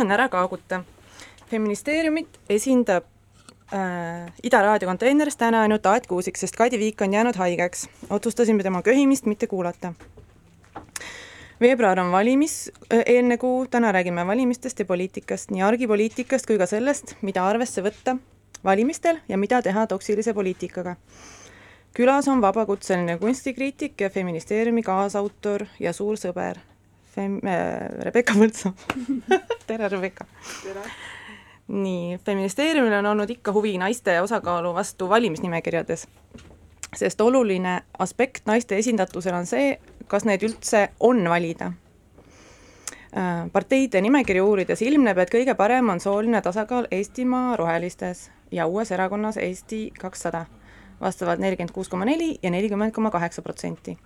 on Ära kaaguta. feministeeriumit esindab äh, Ida raadio konteineris täna ainult Aet Kuusik, sest Kadi Viik on jäänud haigeks. otsustasime tema köhimist mitte kuulata. veebruar on valimis, eelne kuu, täna räägime valimistest ja poliitikast, nii argipoliitikast kui ka sellest, mida arvesse võtta valimistel ja mida teha toksilise poliitikaga. külas on vabakutseline kunstikriitik ja Feministeeriumi kaasautor ja suur sõber Fem- äh,, Rebecca Mõltsa tere, Rebecca! nii, Feministeeriumil on olnud ikka huvi naiste osakaalu vastu valimisnimekirjades, sest oluline aspekt naiste esindatusel on see, kas neid üldse on valida parteide nimekirju uurides ilmneb, et kõige parem on sooline tasakaal Eestimaa Rohelistes ja uues erakonnas Eesti kakssada, vastavalt nelikümmend kuus koma neli ja nelikümmend koma kaheksa protsenti.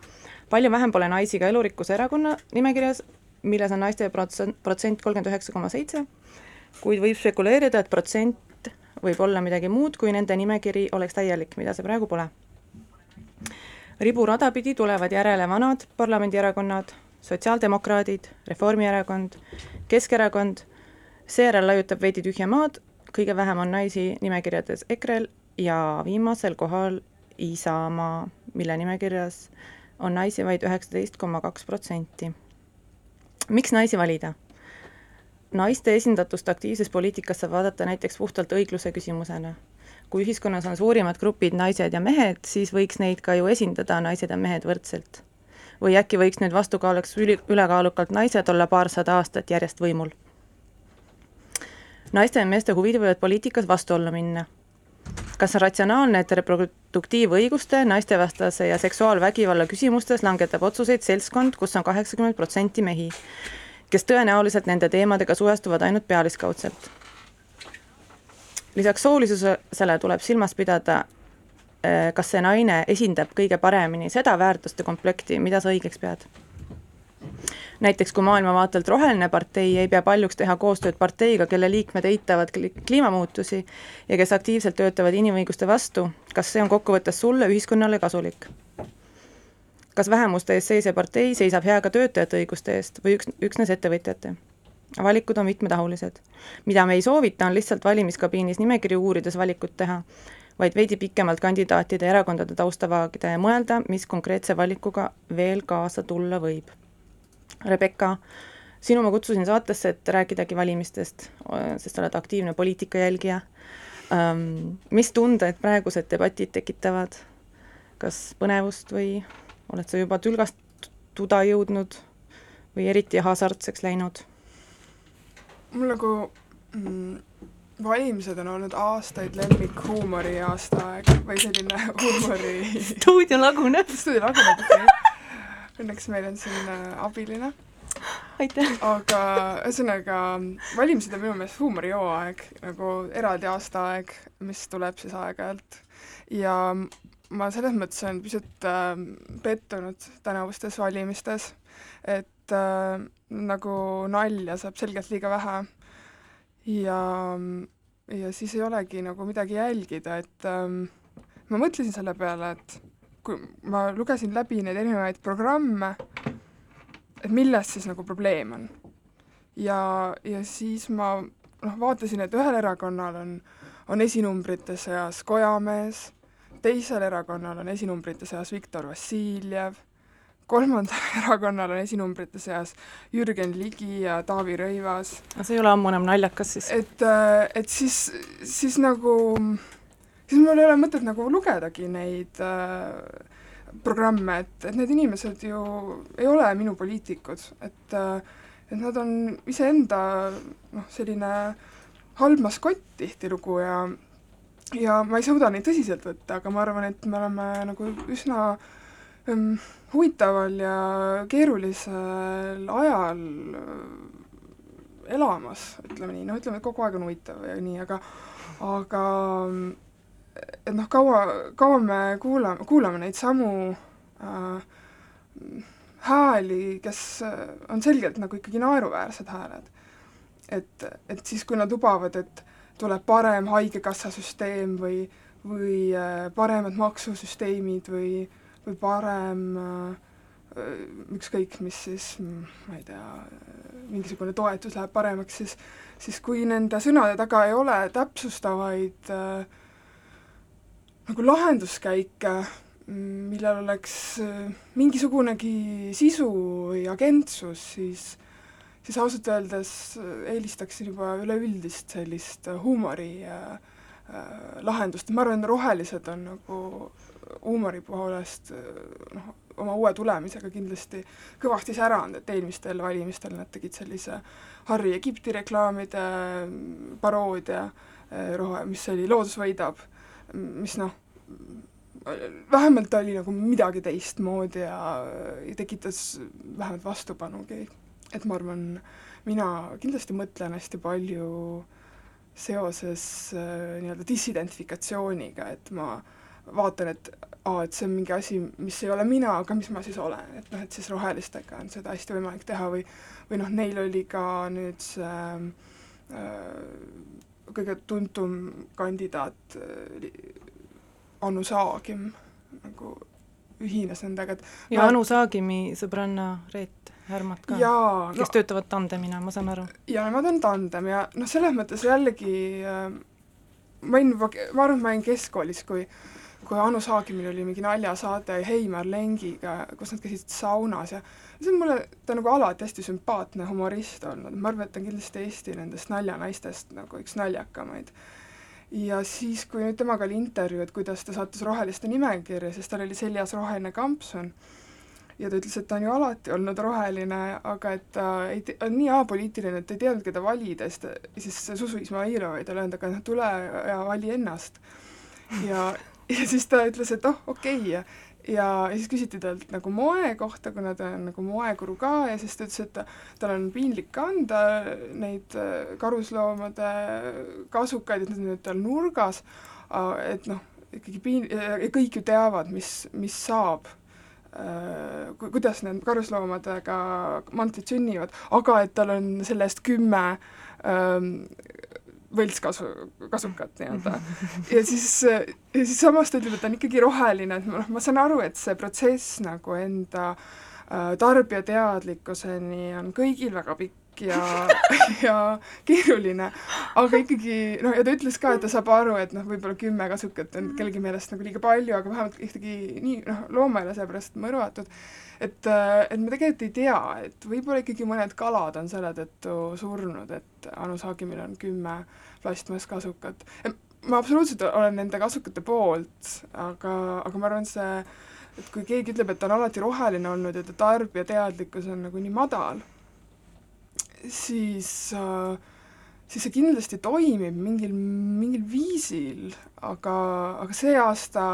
Palju vähem pole naisi ka Elurikkuse erakonna nimekirjas, milles on naiste protsent, protsent kolmkümmend üheksa koma seitse, kuid võib spekuleerida, et protsent võib olla midagi muud, kui nende nimekiri oleks täielik, mida see praegu pole. riburada pidi tulevad järele vanad parlamendierakonnad, sotsiaaldemokraadid, Reformierakond, Keskerakond, seejärel laiutab veidi tühja maad, kõige vähem on naisi nimekirjades EKRE-l ja viimasel kohal Isamaa, mille nimekirjas on naisi vaid üheksateist koma kaks protsenti. miks naisi valida? naiste esindatust aktiivses poliitikas saab vaadata näiteks puhtalt õigluse küsimusena. kui ühiskonnas on suurimad grupid naised ja mehed, siis võiks neid ka ju esindada naised ja mehed võrdselt või äkki võiks nüüd vastukaaluks üli, ülekaalukalt naised olla paarsada aastat järjest võimul? naiste ja meeste huvid võivad poliitikas vastuollu minna. Kas on ratsionaalne, et reproduktiivõiguste, naistevastase ja seksuaalvägivalla küsimustes langetab otsuseid seltskond, kus on kaheksakümmend protsenti mehi, kes tõenäoliselt nende teemadega suhestuvad ainult pealiskaudselt? lisaks soolisusele tuleb silmas pidada Äh, kas see naine esindab kõige paremini seda väärtuste komplekti, mida sa õigeks pead. Näiteks kui maailmavaatelt roheline partei ei pea paljuks teha koostööd parteiga, kelle liikmed eitavad kliimamuutusi ja kes aktiivselt töötavad inimõiguste vastu, kas see on kokkuvõttes sulle, ühiskonnale kasulik? kas vähemuste eest seisev partei seisab hea ka töötajate õiguste eest või üks, üksnes ettevõtjate? valikud on mitmetahulised. mida me ei soovita, on lihtsalt valimiskabiinis nimekirju uurides valikut teha vaid veidi pikemalt kandidaatide ja erakondade tausta vaagida ja mõelda, mis konkreetse valikuga veel kaasa tulla võib. Rebecca, sinu ma kutsusin saatesse, et rääkidagi valimistest, sest oled aktiivne poliitika jälgija. mis tunded praegused debatid tekitavad? kas põnevust või oled sa juba tülgastuda jõudnud või eriti hasartseks läinud? mul nagu mm, valimised on olnud aastaid lemmik huumori aastaaeg või selline huumori stuudio laguneb. stuudio laguneb, okei. Õnneks meil on siin äh, abiline. aitäh. aga ühesõnaga, valimised on minu meelest huumorihooaeg, nagu eraldi aastaaeg, mis tuleb siis aeg-ajalt. ja ma selles mõttes olen pisut äh, pettunud tänavustes valimistes, et äh, nagu nalja saab selgelt liiga vähe ja, ja siis ei olegi nagu midagi jälgida, et ähm, ma mõtlesin selle peale, et kui ma lugesin läbi neid erinevaid programme, et milles siis nagu probleem on. ja, ja siis ma noh, vaatasin, et ühel erakonnal on, on esinumbrite seas Kojamees, teisel erakonnal on esinumbrite seas Viktor Vassiljev kolmandal erakonnal on esinumbrite seas Jürgen Ligi ja Taavi Rõivas. no see ei ole ammu enam naljakas siis. et, äh, et siis, siis nagu, siis mul ei ole mõtet nagu lugedagi neid äh, programme, et, et need inimesed ju ei ole minu poliitikud, et äh, et nad on iseenda noh, selline halb maskott tihtilugu ja ja ma ei suuda neid tõsiselt võtta, aga ma arvan, et me oleme nagu üsna ähm, huvitaval ja keerulisel ajal äh, elamas, ütleme nii, noh, ütleme, et kogu aeg on huvitav ja nii, aga aga et noh, kaua, kaua me kuulame, kuulame neid samu äh, hääli, kes on selgelt nagu ikkagi naeruväärsed hääled. et, et siis, kui nad lubavad, et tuleb parem Haigekassasüsteem või, või äh, paremad maksusüsteemid või äh, või parem äh, ükskõik mis siis, ma ei tea, mingisugune toetus läheb paremaks, siis siis kui nende sõnade taga ei ole täpsustavaid äh, nagu lahenduskäike, millel oleks äh, mingisugunegi sisu või agentsus, siis siis ausalt öeldes eelistaksin juba üleüldist sellist huumori äh, äh, lahendust, ma arvan, rohelised on nagu huumori poolest noh, oma uue tulemisega kindlasti kõvasti säranud, et eelmistel valimistel nad tegid sellise Harri Egipti reklaamide mm, paroodia, rohe, mis oli Loodus võidab, mis noh, vähemalt oli nagu midagi teistmoodi ja tekitas vähemalt vastupanugi. et ma arvan, mina kindlasti mõtlen hästi palju seoses äh, nii-öelda disidentifikatsiooniga, et ma vaatan, et aa, et see on mingi asi, mis ei ole mina, aga mis ma siis olen, et noh, et siis rohelistega on seda hästi võimalik teha või või noh, neil oli ka nüüd see äh, kõige tuntum kandidaat äh, Anu Saagim nagu ühines nendega, et ja no, Anu Saagimi sõbranna Reet Härmat ka, kes no, töötavad tandemina, ma saan aru? jaa, nemad on tandem ja noh, selles mõttes jällegi äh, ma olin ma arvan, et ma olin keskkoolis, kui kui Anu Saagimil oli mingi naljasaade Heimar Lengiga, kus nad käisid saunas ja see on mulle, ta on nagu alati hästi sümpaatne humorist olnud, ma arvan, et ta on kindlasti Eesti nendest naljanaistest nagu üks naljakamaid. ja siis, kui nüüd temaga oli intervjuu, et kuidas ta sattus roheliste nimekirja, siis tal oli seljas roheline kampsun ja ta ütles, et ta on ju alati olnud roheline, aga et ta ei te-, on nii apoliitiline, et ei teadnud, keda valida, siis ta, siis Zuzu Izmailova oli talle öelnud, aga noh, tule ja vali ennast. ja ja siis ta ütles, et oh, okei okay. Ja ja, siis küsiti talt nagu moe kohta, kuna ta on nagu moekuru ka ja siis ta ütles, et ta, tal on piinlik kanda neid äh, karusloomade kasukaid, et need on nüüd tal nurgas, et noh, ikkagi piin-, kõik ju teavad, mis, mis saab äh, kuidas need karusloomadega mantlid sünnivad, aga et tal on selle eest kümme ähm, võltskasu, kasukat nii-öelda. ja siis, ja siis samas ta ütleb, et ta on ikkagi roheline, et noh, ma saan aru, et see protsess nagu enda äh, tarbijateadlikkuseni on kõigil väga pikk ja, ja keeruline, aga ikkagi noh, ja ta ütles ka, et ta saab aru, et noh, võib-olla kümme kasukat on kellegi meelest nagu liiga palju, aga vähemalt ikkagi nii noh, looma ei ole seepärast mõrvatud. Et, äh, et me tegelikult ei tea, et võib-olla ikkagi mõned kalad on selle tõttu surnud, et Anu Saagimil on kümme plastmasskasukat. ma absoluutselt olen nende kasukate poolt, aga, aga ma arvan, see, et kui keegi ütleb, et ta on alati roheline olnud ja ta tarbijateadlikkus on nagu nii madal, siis äh, siis see kindlasti toimib mingil, mingil viisil, aga, aga see aasta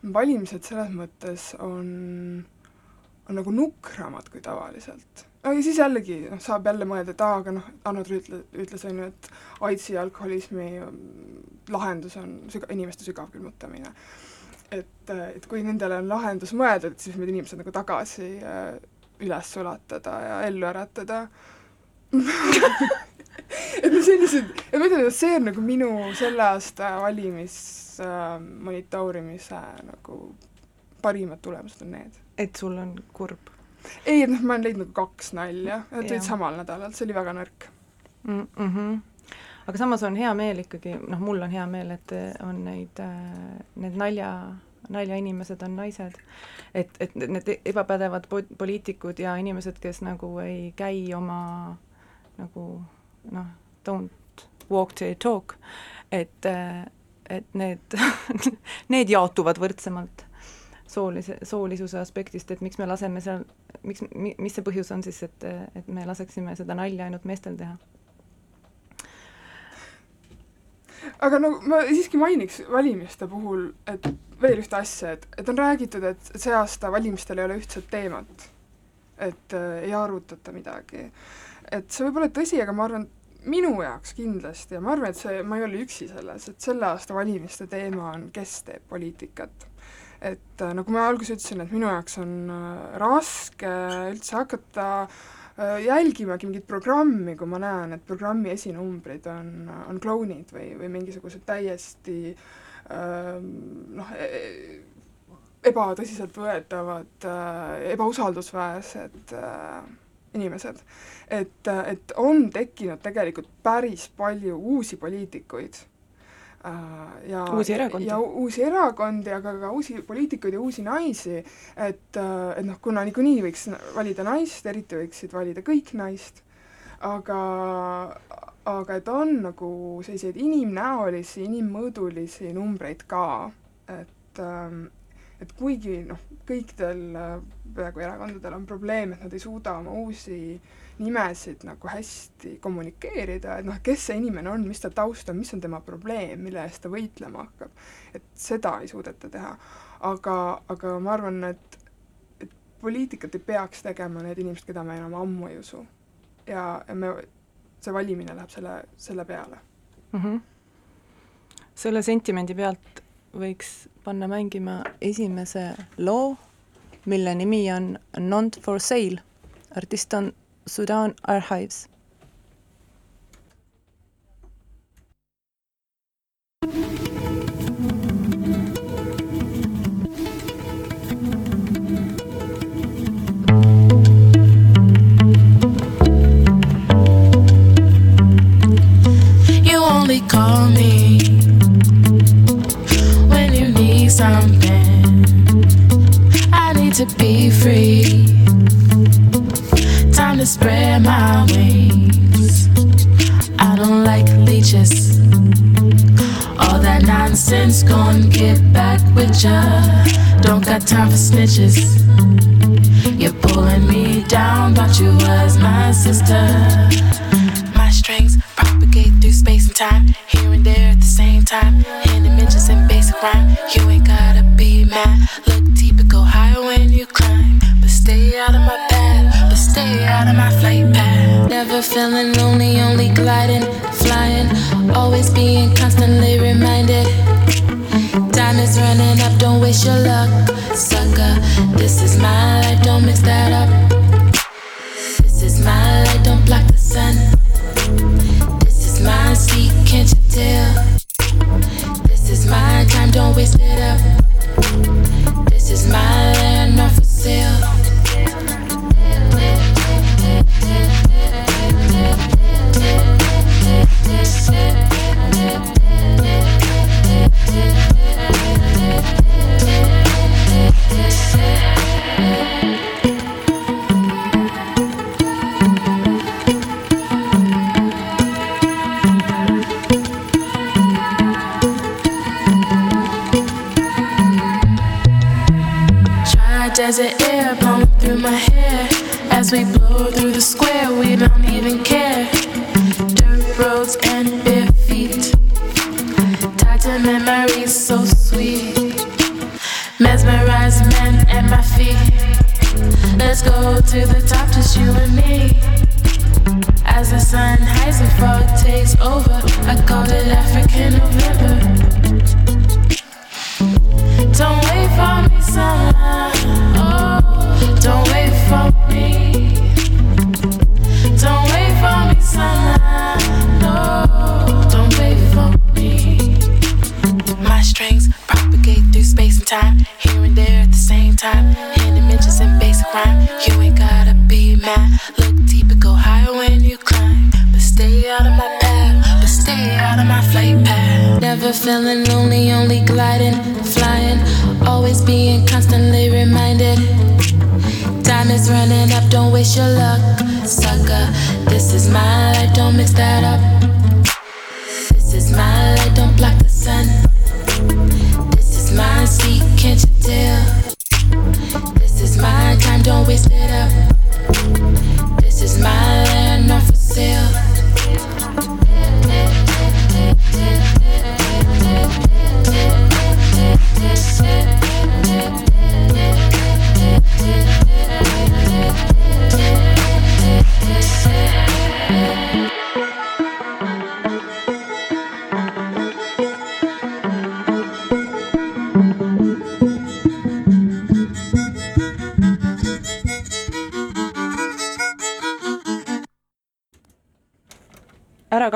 valimised selles mõttes on on nagu nukramad kui tavaliselt. ja siis jällegi noh, saab jälle mõelda, et aa, aga noh, Arno Trüütl ütles, on ju, et AIDSi ja alkoholismi lahendus on süga-, inimeste sügav külmutamine. et, et kui nendele on lahendus mõeldud, siis need inimesed nagu tagasi äh, üles sulatada ja ellu äratada et noh, sellised, ma ütlen, et see on nagu minu selle aasta valimis äh, monitoorimise nagu parimad tulemused on need et sul on kurb? ei, noh, ma olen leidnud kaks nalja, nad tulid samal nädalal, see oli väga nõrk mm. -hmm. aga samas on hea meel ikkagi, noh, mul on hea meel, et on neid, äh, need nalja, naljainimesed on naised. et, et need ebapädevad poliitikud ja inimesed, kes nagu ei käi oma nagu noh, don't walk the talk, et, äh, et need need jaotuvad võrdsemalt soolise, soolisuse aspektist, et miks me laseme seal, miks, mis see põhjus on siis, et, et me laseksime seda nalja ainult meestel teha? aga no ma siiski mainiks valimiste puhul, et veel ühte asja, et, et on räägitud, et, see aasta valimistel ei ole ühtset teemat. et äh, ei arutata midagi. Et see võib olla tõsi, aga ma arvan, minu jaoks kindlasti ja ma arvan, et see, ma ei ole üksi selles, et selle aasta valimiste teema on, kes teeb poliitikat. Et äh, nagu ma alguses ütlesin, et minu jaoks on äh, raske üldse hakata äh, jälgimagi mingit programmi, kui ma näen, et programmi esinumbrid on, on klounid või, või mingisugused täiesti noh, e-, ebatõsiseltvõetavad, ebausaldusväärsed inimesed. et, et on tekkinud tegelikult päris palju uusi poliitikuid äh, ja uusi erakondi. ja uusi erakondi, aga ka uusi poliitikuid ja uusi naisi, et, äh, et noh, kuna niikuinii võiks valida naist, eriti võiksid valida kõik naist, aga, aga et on nagu selliseid inimnäolisi, inimmõõdulisi numbreid ka, et ähm, et kuigi noh, kõikidel äh, peaaegu erakondadel on probleem, et nad ei suuda oma uusi nimesid nagu hästi kommunikeerida, et noh, kes see inimene on, mis ta taust on, mis on tema probleem, mille eest ta võitlema hakkab, et seda ei suudeta teha. aga, aga ma arvan, et, et poliitikat ei peaks tegema need inimesed, keda me enam ammu ei usu. ja, ja me, see valimine läheb selle, selle peale mm. -hmm. selle sentimendi pealt võiks panna mängima esimese loo, mille nimi on Not for sale. artist on Sudan Archives to be free. Time to spread my wings. I don't like leeches. All that nonsense, gon' get back with ya. Don't got time for snitches. You're pulling me down, thought you was my sister. My strings propagate through space and time, and there at the same time. In dimensions and basic rhyme, you ain't gotta be mad. Look deep and go higher when you climb. But stay out of my path, but stay out of my flight path. Never feeling lonely, only gliding, flying. Always being constantly reminded. Time is running up, don't waste your luck, sucker. This is my life, don't mix that up. This is my life, don't block the sun. Tell? This is my time, don't waste it up. This is my land,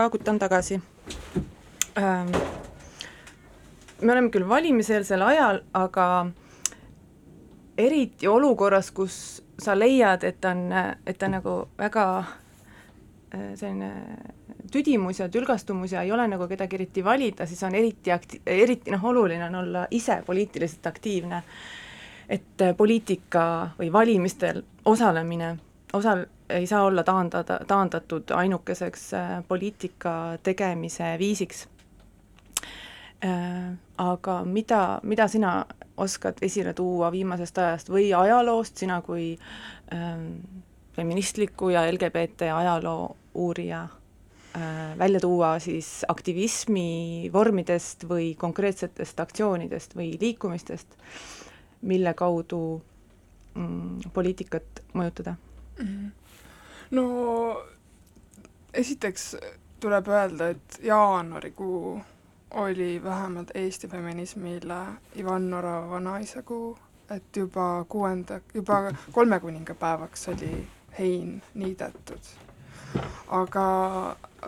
ära kaagutan tagasi ähm,. me oleme küll valimiseelsel ajal, aga eriti olukorras, kus sa leiad, et on, et ta nagu väga äh, selline tüdimus ja tülgastumus ja ei ole nagu kedagi eriti valida, siis on eriti akti-, eriti noh, oluline on olla ise poliitiliselt aktiivne. et poliitika või valimistel osalemine, osal-, ei saa olla taandada, taandatud ainukeseks äh, poliitika tegemise viisiks äh,. Aga mida, mida sina oskad esile tuua viimasest ajast või ajaloost, sina kui ähm, feministliku ja LGBT ajaloo uurija äh, välja tuua siis aktivismi vormidest või konkreetsetest aktsioonidest või liikumistest, mille kaudu mm, poliitikat mõjutada. No esiteks tuleb öelda, et jaanuarikuu oli vähemalt Eesti feminismile Ivan Orava naisekuu, et juba kuuenda, juba kolme kuningapäevaks oli hein niidetud. aga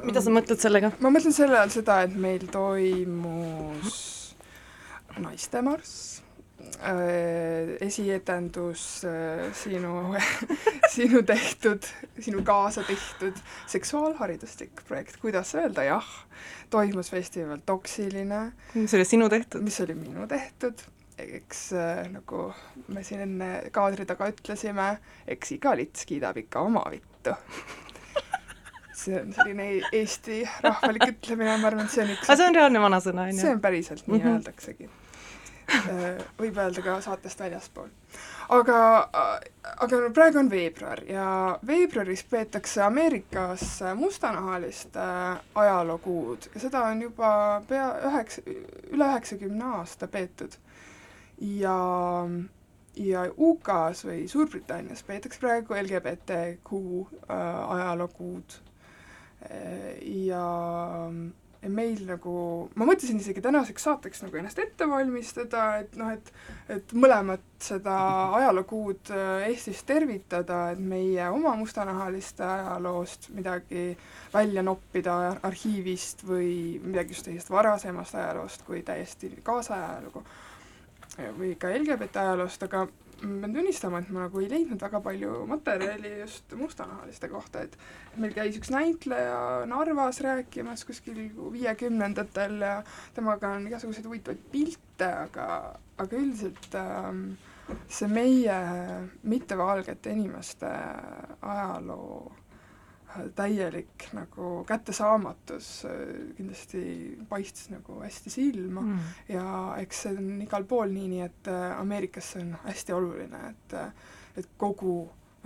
mida sa mõtled sellega? ma mõtlen selle all seda, et meil toimus naistemarss, esietendus äh, sinu sinu tehtud, sinu kaasa tehtud seksuaalhariduslik projekt, kuidas öelda jah, toimus festival Toksiline. mis oli sinu tehtud? mis oli minu tehtud, eks äh, nagu me siin enne kaadri taga ütlesime, eks iga lits kiidab ikka oma vittu see on selline Eesti rahvalik ütlemine, ma arvan, et see on üks aga see on reaalne vanasõna, on ju? see on päriselt, nii mm -hmm. öeldaksegi. Äh, võib öelda ka saatest väljaspool. aga, aga no praegu on veebruar ja veebruaris peetakse Ameerikas mustanahaliste ajalookuud ja seda on juba pea üheksa, üle üheksakümne aasta peetud. ja ja UK-s või Suurbritannias peetakse praegu LGBTQ äh, ajalookuud ja meil nagu, ma mõtlesin isegi tänaseks saateks nagu ennast ette valmistada, et noh, et et mõlemat seda ajalookuud äh, Eestis tervitada, et meie oma mustanahaliste ajaloost midagi välja noppida arhiivist või midagi just sellisest varasemast ajaloost kui täiesti kaasajalugu või ka LGBT ajaloost, aga ma pean tunnistama, et ma nagu ei leidnud väga palju materjali just mustanahaliste kohta, et meil käis üks näitleja Narvas rääkimas kuskil viiekümnendatel ja temaga on igasuguseid huvitavaid pilte, aga, aga üldiselt ähm, see meie mittevalgete inimeste ajaloo täielik nagu kättesaamatus äh, kindlasti paistis nagu hästi silma mm. ja eks see on igal pool nii, nii et äh, Ameerikas see on hästi oluline, et äh, et kogu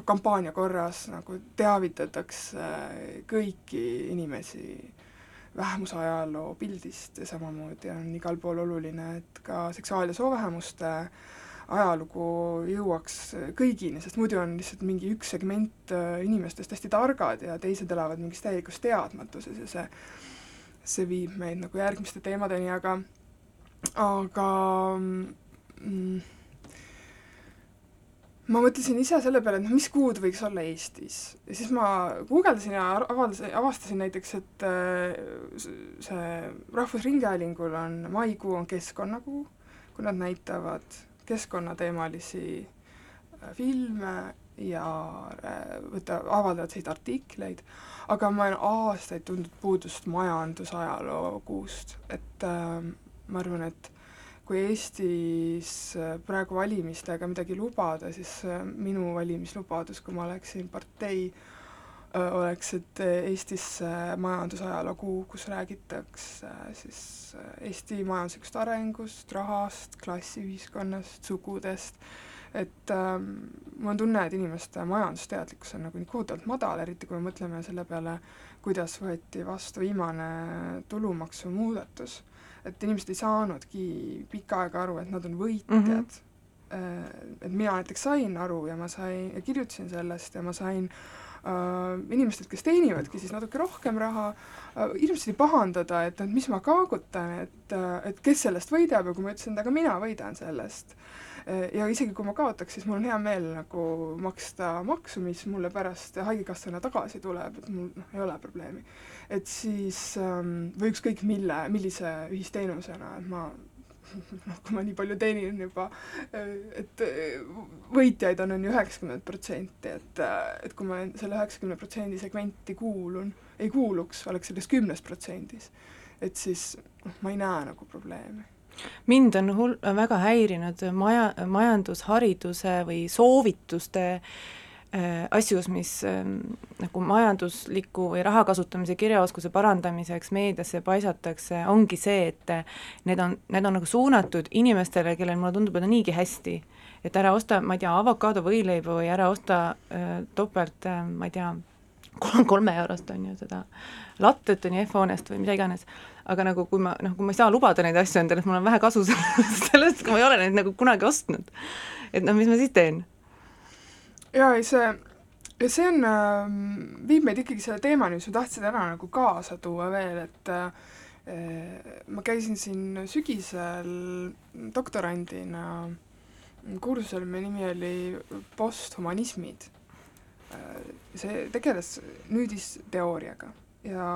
kampaania korras nagu teavitatakse kõiki inimesi vähemuse ajaloo pildist ja samamoodi on igal pool oluline, et ka seksuaal- ja soovähemuste äh, ajalugu jõuaks kõigini, sest muidu on lihtsalt mingi üks segment äh, inimestest hästi targad ja teised elavad mingis täielikus teadmatuses ja see, see viib meid nagu järgmiste teemadeni, aga, aga mm, ma mõtlesin ise selle peale, et noh, mis kuud võiks olla Eestis? Ja siis ma guugeldasin ja avaldasin, avastasin näiteks, et äh, see Rahvusringhäälingul on maikuu on keskkonnakuu, kui nad näitavad keskkonnateemalisi äh, filme ja äh, võta, avaldavad selliseid artikleid, aga ma olen aastaid tundnud puudust majandusajalookuust, et äh, ma arvan, et kui Eestis äh, praegu valimistega midagi lubada, siis minu valimislubadus, kui ma oleksin partei äh, oleks, et Eestis majandusajaloo kuu, kus räägitakse siis Eesti majanduslikust arengust, rahast, klassiühiskonnast, sugudest, et ähm, mul on tunne, et inimeste majandusteadlikkus on nagu nii kohutavalt madal, eriti kui me mõtleme selle peale, kuidas võeti vastu viimane tulumaksumuudatus. et inimesed ei saanudki pikka aega aru, et nad on võitjad mm. -hmm. et mina näiteks sain aru ja ma sain, kirjutasin sellest ja ma sain äh, äh, inimestelt, kes teenivadki siis natuke rohkem raha äh,, hirmsasti pahandada, et, et mis ma kaagutan, et, äh, et kes sellest võidab ja kui ma ütlesin, et aga mina võidan sellest äh,. ja isegi kui ma kaotaks, siis mul on hea meel nagu maksta maksu, mis mulle pärast Haigekassana tagasi tuleb, et mul noh, ei ole probleemi. et siis ähm, või ükskõik mille, millise ühisteenusena, et ma noh, kui ma nii palju teenin juba, et võitjaid on, on ju üheksakümmend protsenti, et, et kui ma selle üheksakümne protsendi segmenti kuulun, ei kuuluks, oleks selles kümnes protsendis, et siis noh, ma ei näe nagu probleemi. Mind on hull, väga häirinud maja, majandushariduse või soovituste Äh, asjus, mis ähm, nagu majandusliku või raha kasutamise kirjaoskuse parandamiseks meediasse paisatakse, ongi see, et äh, need on, need on nagu suunatud inimestele, kellel mulle tundub, et on niigi hästi. et ära osta, ma ei tea, avokaadovõileiba või ära osta äh, topelt äh,, ma ei tea, kolme eurost on ju seda lattet on ju F-hoonest või mida iganes, aga nagu kui ma noh, kui ma ei saa lubada neid asju endale, et mul on vähe kasu sellest, kui ma ei ole neid nagu kunagi ostnud, et noh, mis ma siis teen jaa, ei see, see on äh,, viib meid ikkagi selle teemani, mis ma tahtsin täna nagu kaasa tuua veel, et äh, ma käisin siin sügisel doktorandina kursusel, mille nimi oli posthumanismid äh,. see tegeles nüüdisteooriaga ja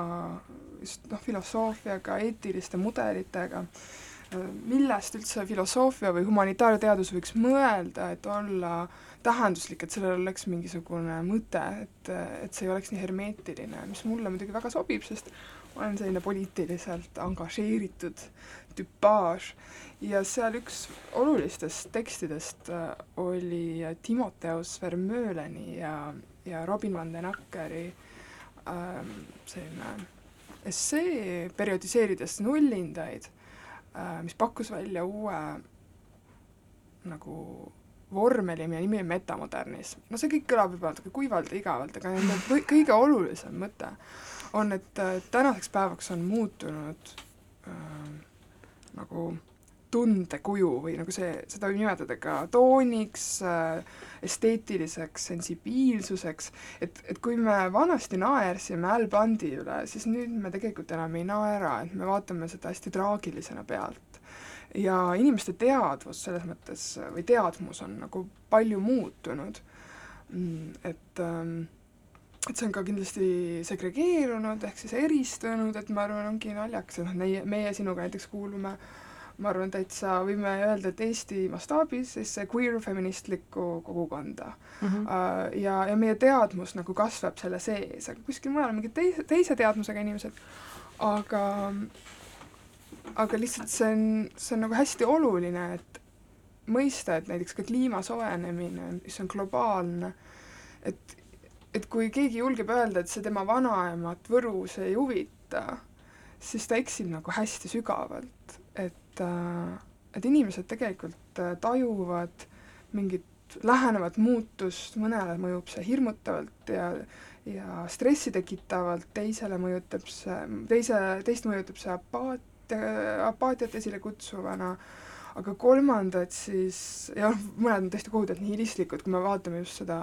just noh, filosoofiaga, eetiliste mudelitega äh,, millest üldse filosoofia või humanitaarteadus võiks mõelda, et olla äh, tähenduslik, et sellel oleks mingisugune mõte, et, et see ei oleks nii hermeetiline, mis mulle muidugi väga sobib, sest olen selline poliitiliselt angažeeritud tüpaaž. Ja seal üks olulistest tekstidest äh, oli Timoteus Vermeuleni ja, ja Robin van den Ackeri ähm, selline essee periodiseerides nullindaid äh,, mis pakkus välja uue nagu vormeli, mille nimi on metamodernism. no see kõik kõlab juba natuke kuivalt ja igavalt, aga nende kõige olulisem mõte on, et äh, tänaseks päevaks on muutunud äh, nagu tundekuju või nagu see, seda võib nimetada ka tooniks äh,, esteetiliseks sensibiilsuseks, et, et kui me vanasti naersime Al Bundi üle, siis nüüd me tegelikult enam ei naera, et me vaatame seda hästi traagilisena pealt ja inimeste teadvus selles mõttes või teadmus on nagu palju muutunud, mm, et ähm, et see on ka kindlasti segregeerunud, ehk siis eristunud, et ma arvan, ongi naljakas, et noh, meie, meie sinuga näiteks kuulume ma arvan, täitsa võime öelda, et Eesti mastaabis sellesse queer-feministlikku kogukonda mm. -hmm. ja, ja meie teadmus nagu kasvab selle sees, aga kuskil mujal on mingid teise, teise teadmusega inimesed, aga aga lihtsalt see on, see on nagu hästi oluline, et mõista, et näiteks ka kliima soojenemine, mis on globaalne, et, et kui keegi julgeb öelda, et see tema vanaemat Võrus ei huvita, siis ta eksib nagu hästi sügavalt, et, äh, et inimesed tegelikult äh, tajuvad mingit lähenevat muutust, mõnele mõjub see hirmutavalt ja ja stressi tekitavalt, teisele mõjutab see, teise, teist mõjutab see apaat, apaatiat esile kutsuvana, aga kolmandad siis, jah, mõned on tõesti kohutavalt nihilistlikud, kui me vaatame just seda,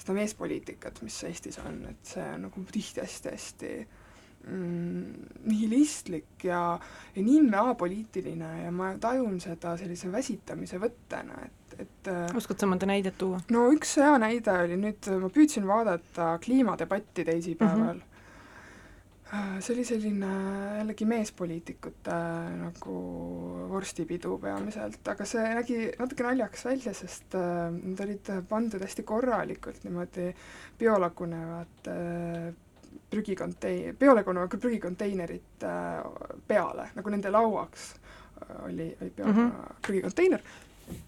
seda meespoliitikat, mis Eestis on, et see on nagu tihti hästi-hästi mm, nihilistlik ja, ja nimme apoliitiline ja ma tajun seda sellise väsitamise võttena, et, et oskad sa mõnda näidet tuua? no üks hea näide oli nüüd, ma püüdsin vaadata kliimadebatti teisipäeval. Mm, -hmm Äh, see oli selline jällegi meespoliitikute äh, nagu vorstipidu peamiselt, aga see nägi natuke naljakas välja, sest äh, nad olid pandud hästi korralikult niimoodi biolagunevat äh, prügikontei-, biolagunevat prügikonteinerit äh, peale, nagu nende lauaks äh, oli, oli bio- mm -hmm. prügikonteiner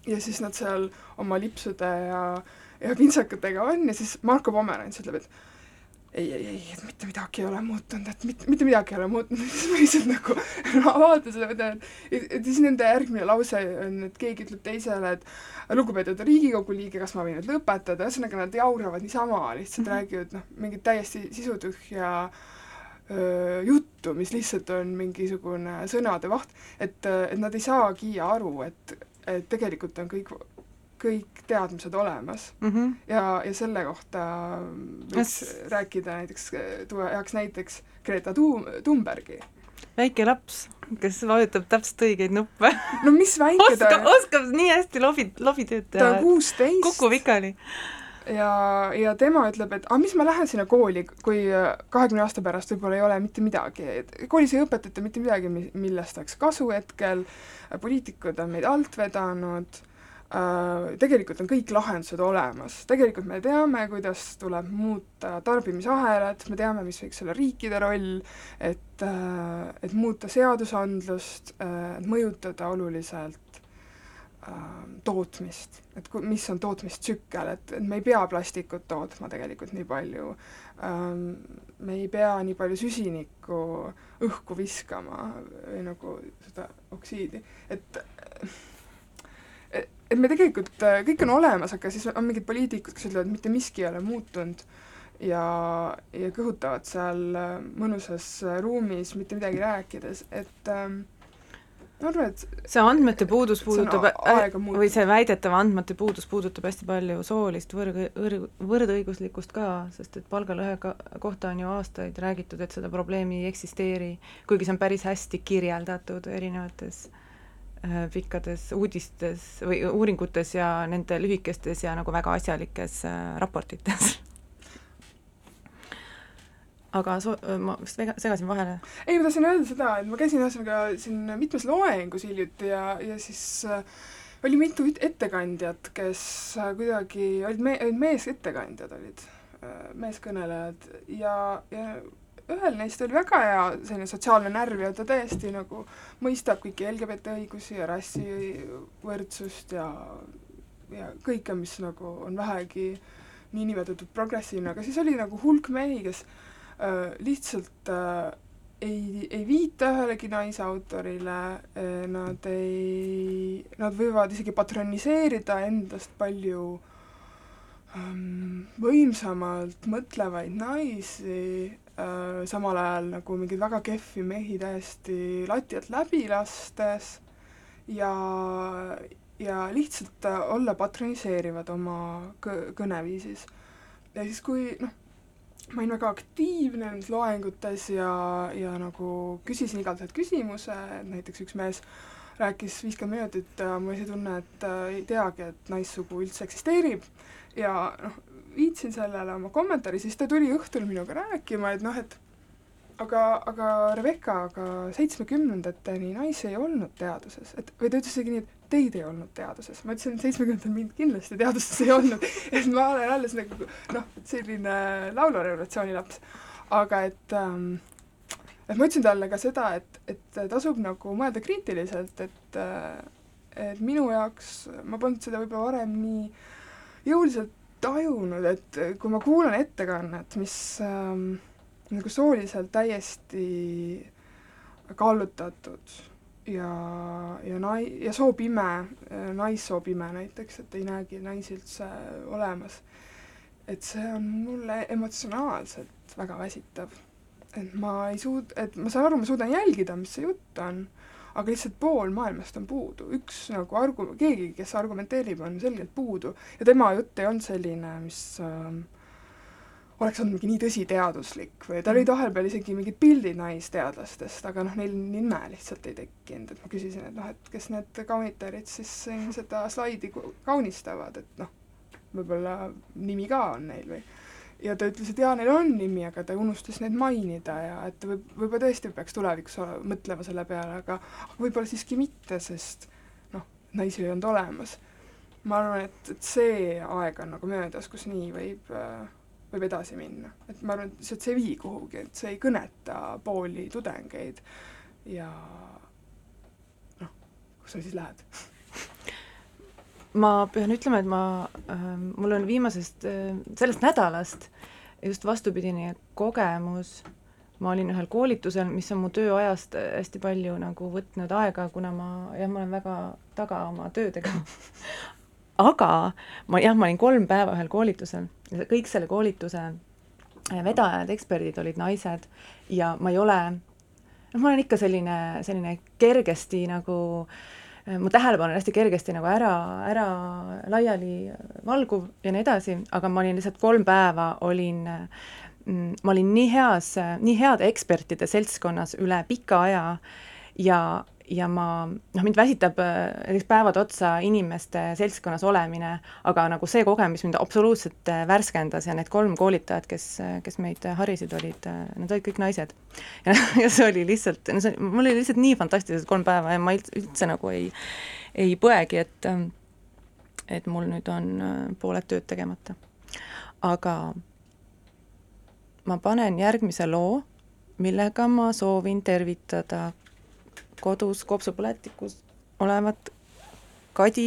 ja siis nad seal oma lipsude ja, ja pintsakatega on ja siis Marko Pomerants ütleb, et ei, ei, ei, et mitte midagi ei ole muutunud, et mitte, mitte midagi ei ole muutunud, siis ma lihtsalt nagu no, vaatan seda, mõtlen, et et siis nende järgmine lause on, et keegi ütleb teisele, et lugupeetud Riigikogu liige, kas ma võin nüüd lõpetada, ühesõnaga nad jauravad niisama, lihtsalt mm -hmm. räägivad noh, mingit täiesti sisutühja öö, juttu, mis lihtsalt on mingisugune sõnade vaht, et, et nad ei saagi aru, et, et tegelikult on kõik kõik teadmised olemas mm. -hmm. ja, ja selle kohta võiks yes. rääkida näiteks, tuua heaks näiteks Greta Thun-, Thunbergi. väike laps, kes vajutab täpselt õigeid nuppe no mis väike ta oskab, oskab nii hästi lobi, lobitööd teha. ta on kuusteist. kukub ikka nii ja, ja tema ütleb, et aga mis ma lähen sinna kooli, kui kahekümne aasta pärast võib-olla ei ole mitte midagi, et koolis ei õpetata mitte midagi, millest oleks kasu hetkel, poliitikud on meid alt vedanud äh,, tegelikult on kõik lahendused olemas, tegelikult me teame, kuidas tuleb muuta tarbimisahelat, me teame, mis võiks olla riikide roll, et äh,, et muuta seadusandlust äh,, et mõjutada oluliselt tootmist, et ku-, mis on tootmistsükkel, et, et me ei pea plastikut tootma tegelikult nii palju, ähm, me ei pea nii palju süsinikku õhku viskama või nagu seda oksiidi, et et me tegelikult, kõik on olemas, aga siis on mingid poliitikud, kes ütlevad, mitte miski ei ole muutunud ja, ja kõhutavad seal mõnusas ruumis mitte midagi rääkides, et ähm, ma arvan, et see andmete puudus puudutab, või see väidetav andmete puudus puudutab hästi palju soolist võrg-, võrg-, võrdõiguslikkust ka, sest et palgalõhe ka, kohta on ju aastaid räägitud, et seda probleemi ei eksisteeri, kuigi see on päris hästi kirjeldatud erinevates äh, pikkades uudistes või uuringutes ja nende lühikestes ja nagu väga asjalikes äh, raportites aga so-, ma vist vega-, segasin vahele. ei, ma tahtsin öelda seda, et ma käisin ühesõnaga siin mitmes loengus hiljuti ja, ja siis äh, oli mitu ettekandjat, kes äh, kuidagi olid me-, olid meesettekandjad olid äh,, meeskõnelejad ja, ja ühel neist oli väga hea selline sotsiaalne närv ja ta täiesti nagu mõistab kõiki LGBT õigusi ja rassivõrdsust ja, ja kõike, mis nagu on vähegi niinimetatud progressiivne, aga siis oli nagu hulk mehi, kes Äh, lihtsalt äh, ei, ei viita ühelegi naisautorile, äh, nad ei, nad võivad isegi patroniseerida endast palju ähm, võimsamalt mõtlevaid naisi samal ajal nagu mingeid väga kehvi mehi täiesti lati alt läbi lastes ja, ja lihtsalt olla patroniseerivad oma kõ-, kõneviisis. ja siis, kui noh, ma olin väga aktiivne nendes loengutes ja, ja nagu küsisin ühelt küsimuse, näiteks üks mees rääkis viiskümmend minutit ja mul oli see tunne, et äh, ei teagi, et naissugu üldse eksisteerib ja noh, viitsin sellele oma kommentaari, siis ta tuli õhtul minuga rääkima, et noh, et aga, aga Rebecca, aga seitsmekümnendateni naisi ei olnud teaduses, et või ta ütles isegi nii, et teid ei olnud teaduses. ma ütlesin, et seitsmekümnendatel mind kindlasti teaduses ei olnud, et ma olen alles nagu noh, selline laulurevolutsiooni laps. aga et ähm, et ma ütlesin talle ka seda, et, et tasub nagu mõelda kriitiliselt, et äh, et minu jaoks, ma polnud seda võib-olla varem nii jõuliselt tajunud, et kui ma kuulan ettekannet, mis ähm, nagu sooliselt täiesti kallutatud ja, ja nai-, ja soopime, naissoopime näiteks, et ei näegi naisi üldse olemas. et see on mulle emotsionaalselt väga väsitav. et ma ei suud-, et ma saan aru, ma suudan jälgida, mis see jutt on, aga lihtsalt pool maailmast on puudu, üks nagu argu-, keegi, kes argumenteerib, on selgelt puudu. Ja tema jutt ei olnud selline, mis äh, oleks olnud mingi nii tõsiteaduslik või tal olid vahepeal isegi mingid pildid naisteadlastest, aga noh, neil nime lihtsalt ei tekkinud, et ma küsisin, et noh, et kes need kaunitarid siis seda slaidi kaunistavad, et noh, võib-olla nimi ka on neil või ja ta ütles, et jaa, neil on nimi, aga ta unustas neid mainida ja et võib, võib-olla tõesti peaks tulevikus mõtlema selle peale, aga võib-olla siiski mitte, sest noh, naisi ei olnud olemas. ma arvan, et, et see aeg on nagu möödas, kus nii võib äh, võib edasi minna. et ma arvan, et lihtsalt see ei vii kuhugi, et see ei kõneta pooli tudengeid ja noh, kus sa siis lähed ma pean ütlema, et ma äh,, mul on viimasest äh,, sellest nädalast just vastupidine kogemus, ma olin ühel koolitusel, mis on mu tööajast hästi palju nagu võtnud aega, kuna ma jah, ma olen väga taga oma töödega. Aga ma jah, ma olin kolm päeva ühel koolitusel kõik selle koolituse äh, vedajad, eksperdid olid naised ja ma ei ole, noh, ma olen ikka selline, selline kergesti nagu äh, mu tähelepanu on hästi kergesti nagu ära, ära laiali valguv ja nii edasi, aga ma olin lihtsalt kolm päeva olin mm, ma olin nii heas, nii heade ekspertide seltskonnas üle pika aja ja, ja ma, noh, mind väsitab äh, näiteks päevad otsa inimeste seltskonnas olemine, aga nagu see kogemus mind absoluutselt äh, värskendas ja need kolm koolitajat, kes, kes meid harisid, olid, nad olid kõik naised. ja, see oli lihtsalt, no see, mul oli lihtsalt nii fantastilised kolm päeva ja ma üldse nagu ei, ei põegi, et et mul nüüd on pooled tööd tegemata. aga ma panen järgmise loo, millega ma soovin tervitada kodus kopsupõletikus olevat Kadi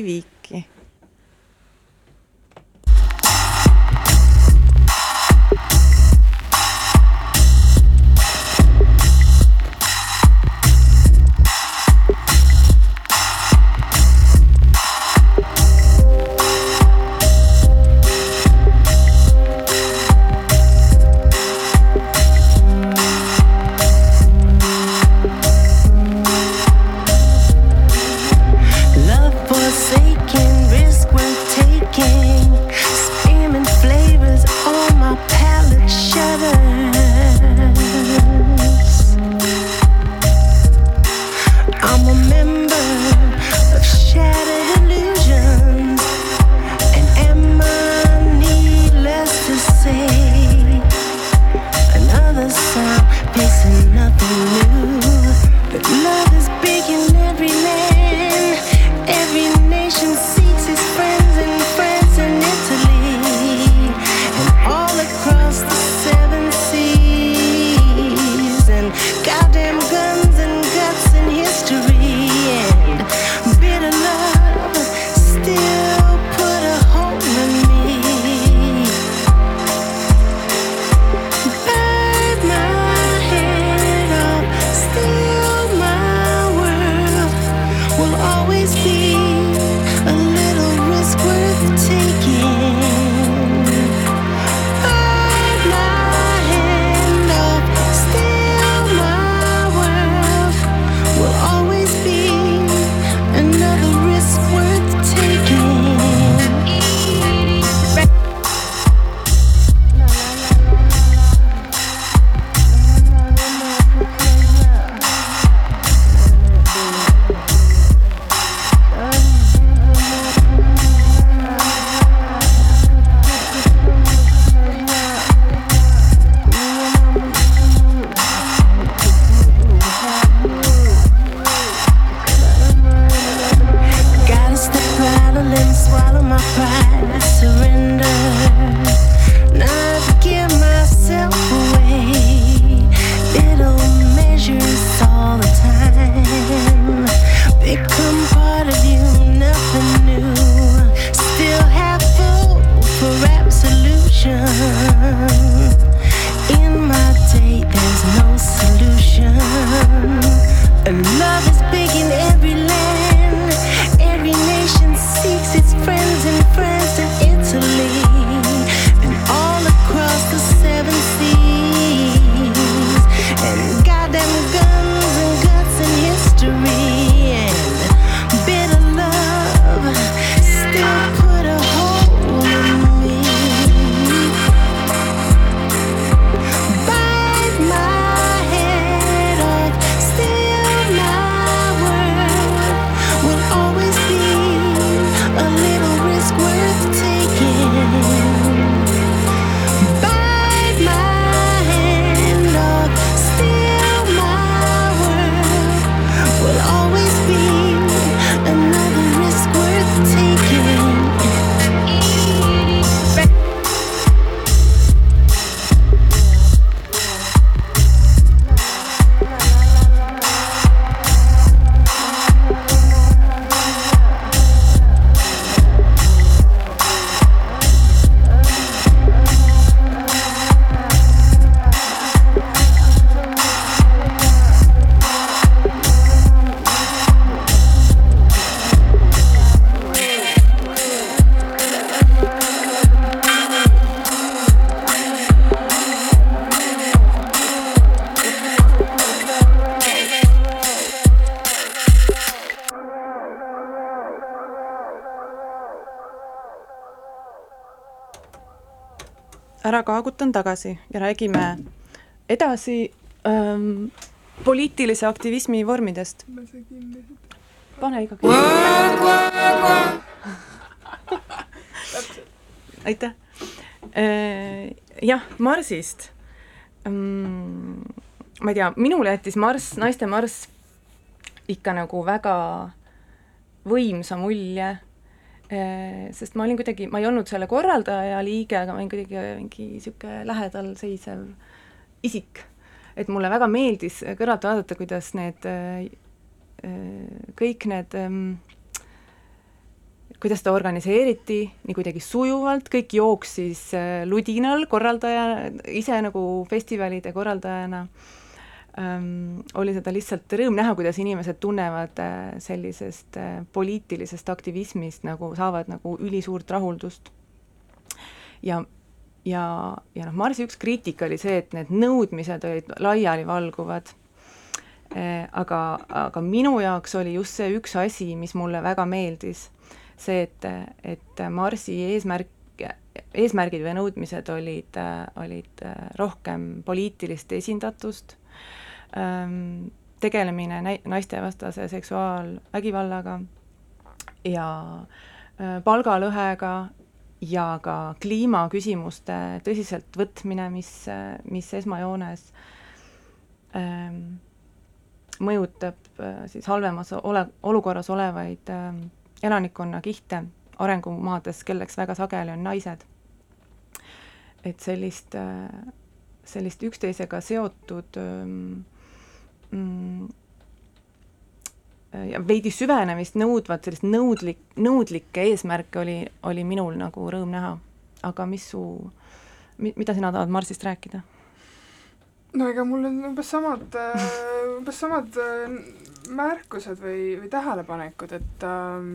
Viiki ära kaagutan tagasi ja räägime edasi ähm, poliitilise aktivismi vormidest. pane ikkagi. aitäh. Äh, jah, Marsist. Mm, ma ei tea, minule jättis Marss, naiste Marss ikka nagu väga võimsa mulje, sest ma olin kuidagi, ma ei olnud selle korraldaja liige, aga ma olin kuidagi mingi niisugune lähedal seisev isik. et mulle väga meeldis kõrvalt vaadata, kuidas need äh, kõik need ähm, kuidas ta organiseeriti, nii kuidagi sujuvalt, kõik jooksis äh, ludinal korraldaja, ise nagu festivalide korraldajana ähm,, oli seda lihtsalt rõõm näha, kuidas inimesed tunnevad äh, sellisest äh, poliitilisest aktivismist nagu, saavad nagu ülisuurt rahuldust. ja, ja, ja noh, Marsi üks kriitika oli see, et need nõudmised olid laialivalguvad. Äh,, aga, aga minu jaoks oli just see üks asi, mis mulle väga meeldis. See, et, et Marsi eesmärk, eesmärgid või nõudmised olid, olid rohkem poliitilist esindatust, ähm, tegelemine näi-, naistevastase seksuaalvägivallaga ja äh, palgalõhega ja ka kliimaküsimuste tõsiselt võtmine, mis, mis esmajoones ähm, mõjutab äh, siis halvemas ole, olukorras olevaid ähm, elanikkonnakihte arengumaades, kelleks väga sageli on naised. et sellist, sellist üksteisega seotud mm, ja veidi süvenemist nõudvat, sellist nõudlik, nõudlikke eesmärke oli, oli minul nagu rõõm näha. aga mis su, mida sina tahad Marsist rääkida? no ega mul on umbes samad, umbes samad märkused või, või tähelepanekud, et äh,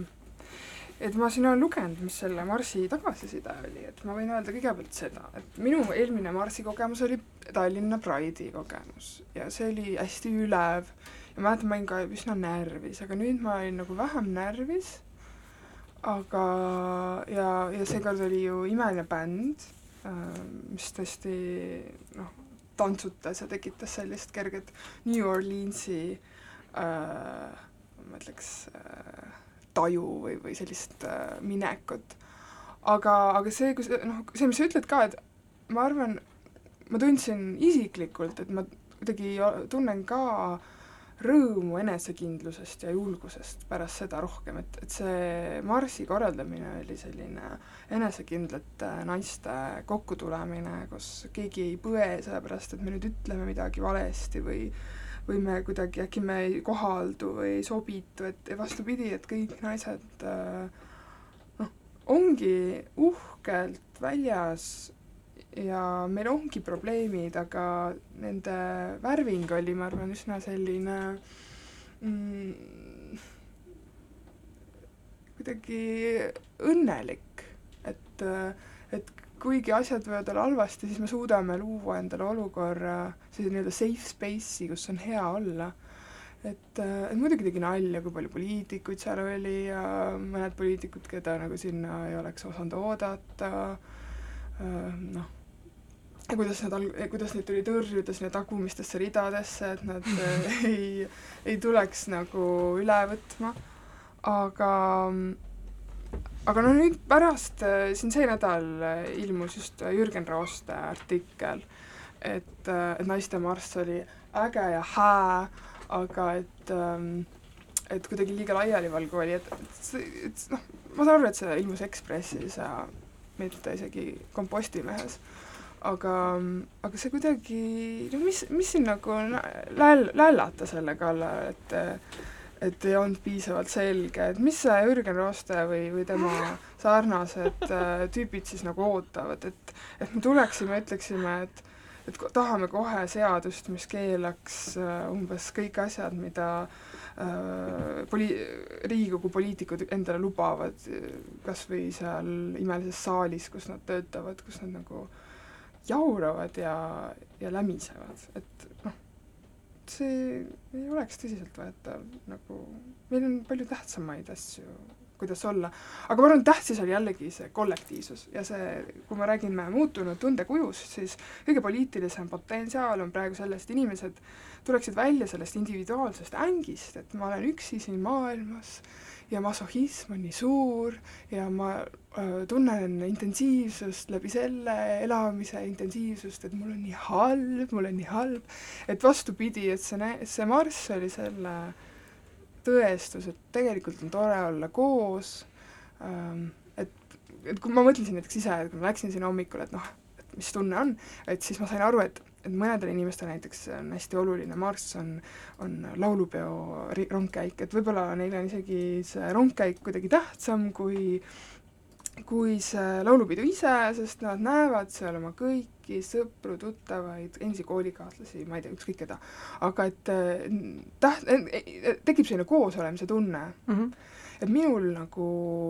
et ma siin olen lugenud, mis selle Marsi tagasiside oli, et ma võin öelda kõigepealt seda, et minu eelmine Marsi kogemus oli Tallinna Pride'i kogemus ja see oli hästi ülev. Ja mäletan, ma olin ka üsna närvis, aga nüüd ma olin nagu vähem närvis, aga ja, ja seekord oli ju imeline bänd, äh, mis tõesti noh, tantsutas ja tekitas sellist kerget New Orleansi äh, ma ütleks äh, taju või, või sellist äh, minekut. aga, aga see, kui sa, noh, see, mis sa ütled ka, et ma arvan, ma tundsin isiklikult, et ma kuidagi tunnen ka rõõmu enesekindlusest ja julgusest pärast seda rohkem, et, et see marsi korraldamine oli selline enesekindlate naiste kokkutulemine, kus keegi ei põe sellepärast, et me nüüd ütleme midagi valesti või või me kuidagi, äkki me ei kohaldu või ei sobitu, et vastupidi, et kõik naised äh, noh, ongi uhkelt väljas ja meil ongi probleemid, aga nende värving oli, ma arvan, üsna selline mm, kuidagi õnnelik, et, et kuigi asjad võivad olla halvasti, siis me suudame luua endale olukorra, sellise nii-öelda safe space'i, kus on hea olla. et, et muidugi tegi nalja, kui palju poliitikuid seal oli ja mõned poliitikud, keda nagu sinna ei oleks osanud oodata, noh, ja kuidas nad al-, kuidas neid tuli tõrjuda sinna tagumistesse ridadesse, et nad ei, ei tuleks nagu üle võtma, aga aga no nüüd pärast, äh, siin see nädal äh, ilmus just äh, Jürgen Rooste artikkel, et, et naistemarss oli äge ja hää, aga et ähm, et kuidagi liiga laialivalguv oli, et, et, et noh, ma saan aru, et see ilmus Ekspressis ja mitte isegi Kompostimehes, aga, aga see kuidagi, no mis, mis siin nagu läll-, lällata selle kallal, et et ei olnud piisavalt selge, et mis see Jürgen Rooste või, või tema sarnased äh, tüübid siis nagu ootavad, et et me tuleksime, ütleksime, et et tahame kohe seadust, mis keelaks äh, umbes kõik asjad, mida äh, poli-, Riigikogu poliitikud endale lubavad, kas või seal imelises saalis, kus nad töötavad, kus nad nagu jauravad ja, ja lämisevad, et noh, see ei oleks tõsiseltvõetav, nagu meil on palju tähtsamaid asju kuidas olla. aga ma arvan, tähtis oli jällegi see kollektiivsus ja see, kui me räägime muutunud tundekujust, siis kõige poliitilisem potentsiaal on praegu selles, et inimesed tuleksid välja sellest individuaalsest ängist, et ma olen üksi siin maailmas ja masohhism on nii suur ja ma öö, tunnen intensiivsust läbi selle elamise intensiivsust, et mul on nii halb, mul on nii halb, et vastupidi, et see, see marss oli selle tõestus, et tegelikult on tore olla koos, et, et kui ma mõtlesin näiteks ise, et kui ma läksin sinna hommikul, et noh, et mis tunne on, et siis ma sain aru, et et mõnedele inimestele näiteks on hästi oluline marss, on, on laulupeo rongkäik, et võib-olla neile on isegi see rongkäik kuidagi tähtsam kui kui see laulupidu ise, sest nad näevad seal oma kõiki sõpru, tuttavaid, endisi koolikaaslasi, ma ei tea, ükskõik keda. aga et täht-, tekib selline koosolemise tunne mm. -hmm. et minul nagu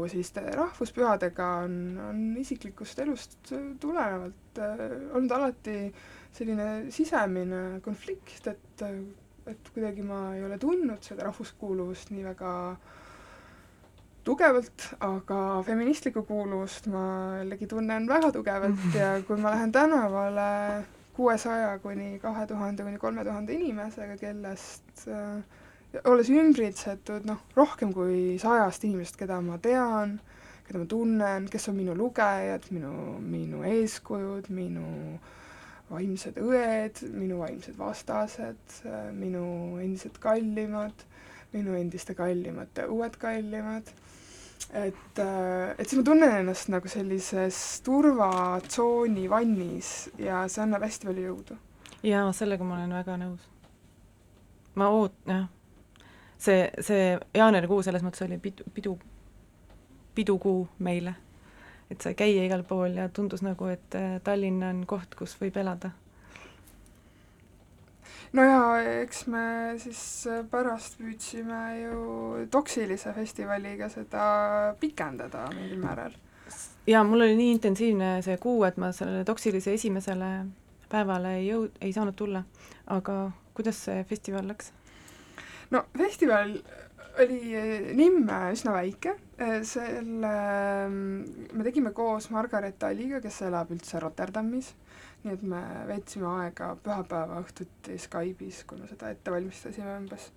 selliste rahvuspühadega on, on isiklikust elust tulenevalt äh, olnud alati äh, selline sisemine konflikt, et, et kuidagi ma ei ole tundnud seda rahvuskuuluvust nii väga tugevalt, aga feministlikku kuuluvust ma jällegi tunnen väga tugevalt ja kui ma lähen tänavale kuuesaja kuni kahe tuhande kuni kolme tuhande inimesega, kellest äh, olles ümbritsetud noh, rohkem kui sajast inimesest, keda ma tean, keda ma tunnen, kes on minu lugejad, minu, minu eeskujud, minu vaimsed õed, minu vaimsed vastased, minu endised kallimad, minu endiste kallimate uued kallimad, et, et siis ma tunnen ennast nagu sellises turvatsooni vannis ja see annab hästi palju jõudu. jaa, sellega ma olen väga nõus. ma oot-, jah, see, see jaanuarikuu selles mõttes oli pidu, pidu, pidukuu meile et sai käia igal pool ja tundus nagu, et äh, Tallinn on koht, kus võib elada. No jaa, eks me siis äh, pärast püüdsime ju Toksilise festivaliga seda pikendada mingil määral. jaa, mul oli nii intensiivne see kuu, et ma sellele Toksilise esimesele päevale ei jõud-, ei saanud tulla. aga kuidas see festival läks? no festival oli Nimme üsna väike, selle me tegime koos Margaret Talliga, kes elab üldse Rotterdamis, nii et me veetsime aega pühapäeva õhtuti Skype'is, kui me seda ette valmistasime umbes,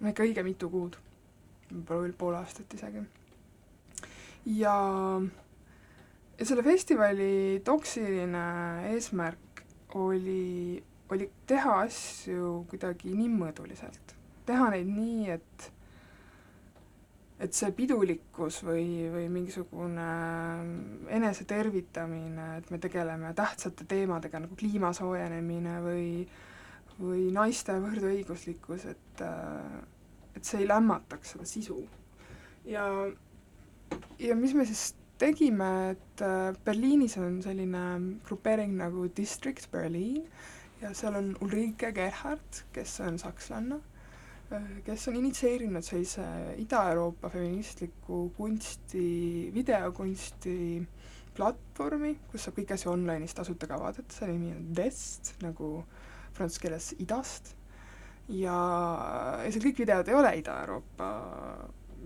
no ikka õige mitu kuud, võib-olla veel pool aastat isegi. ja, ja selle festivali toksiline eesmärk oli, oli teha asju kuidagi nimmõõduliselt, teha neid nii, et et see pidulikkus või, või mingisugune enesetervitamine, et me tegeleme tähtsate teemadega nagu kliima soojenemine või või naiste võrdõiguslikkus, et et see ei lämmataks seda sisu. ja, ja mis me siis tegime, et Berliinis on selline grupeering nagu District Berlin ja seal on Ulrike Gerhard, kes on sakslanna kes on initsieerinud sellise Ida-Euroopa feministliku kunsti, videokunsti platvormi, kus saab kõiki asju online'is tasuta ka vaadata, selle nimi on Dest, nagu prantsuse keeles idast, ja, ja seal kõik videod ei ole Ida-Euroopa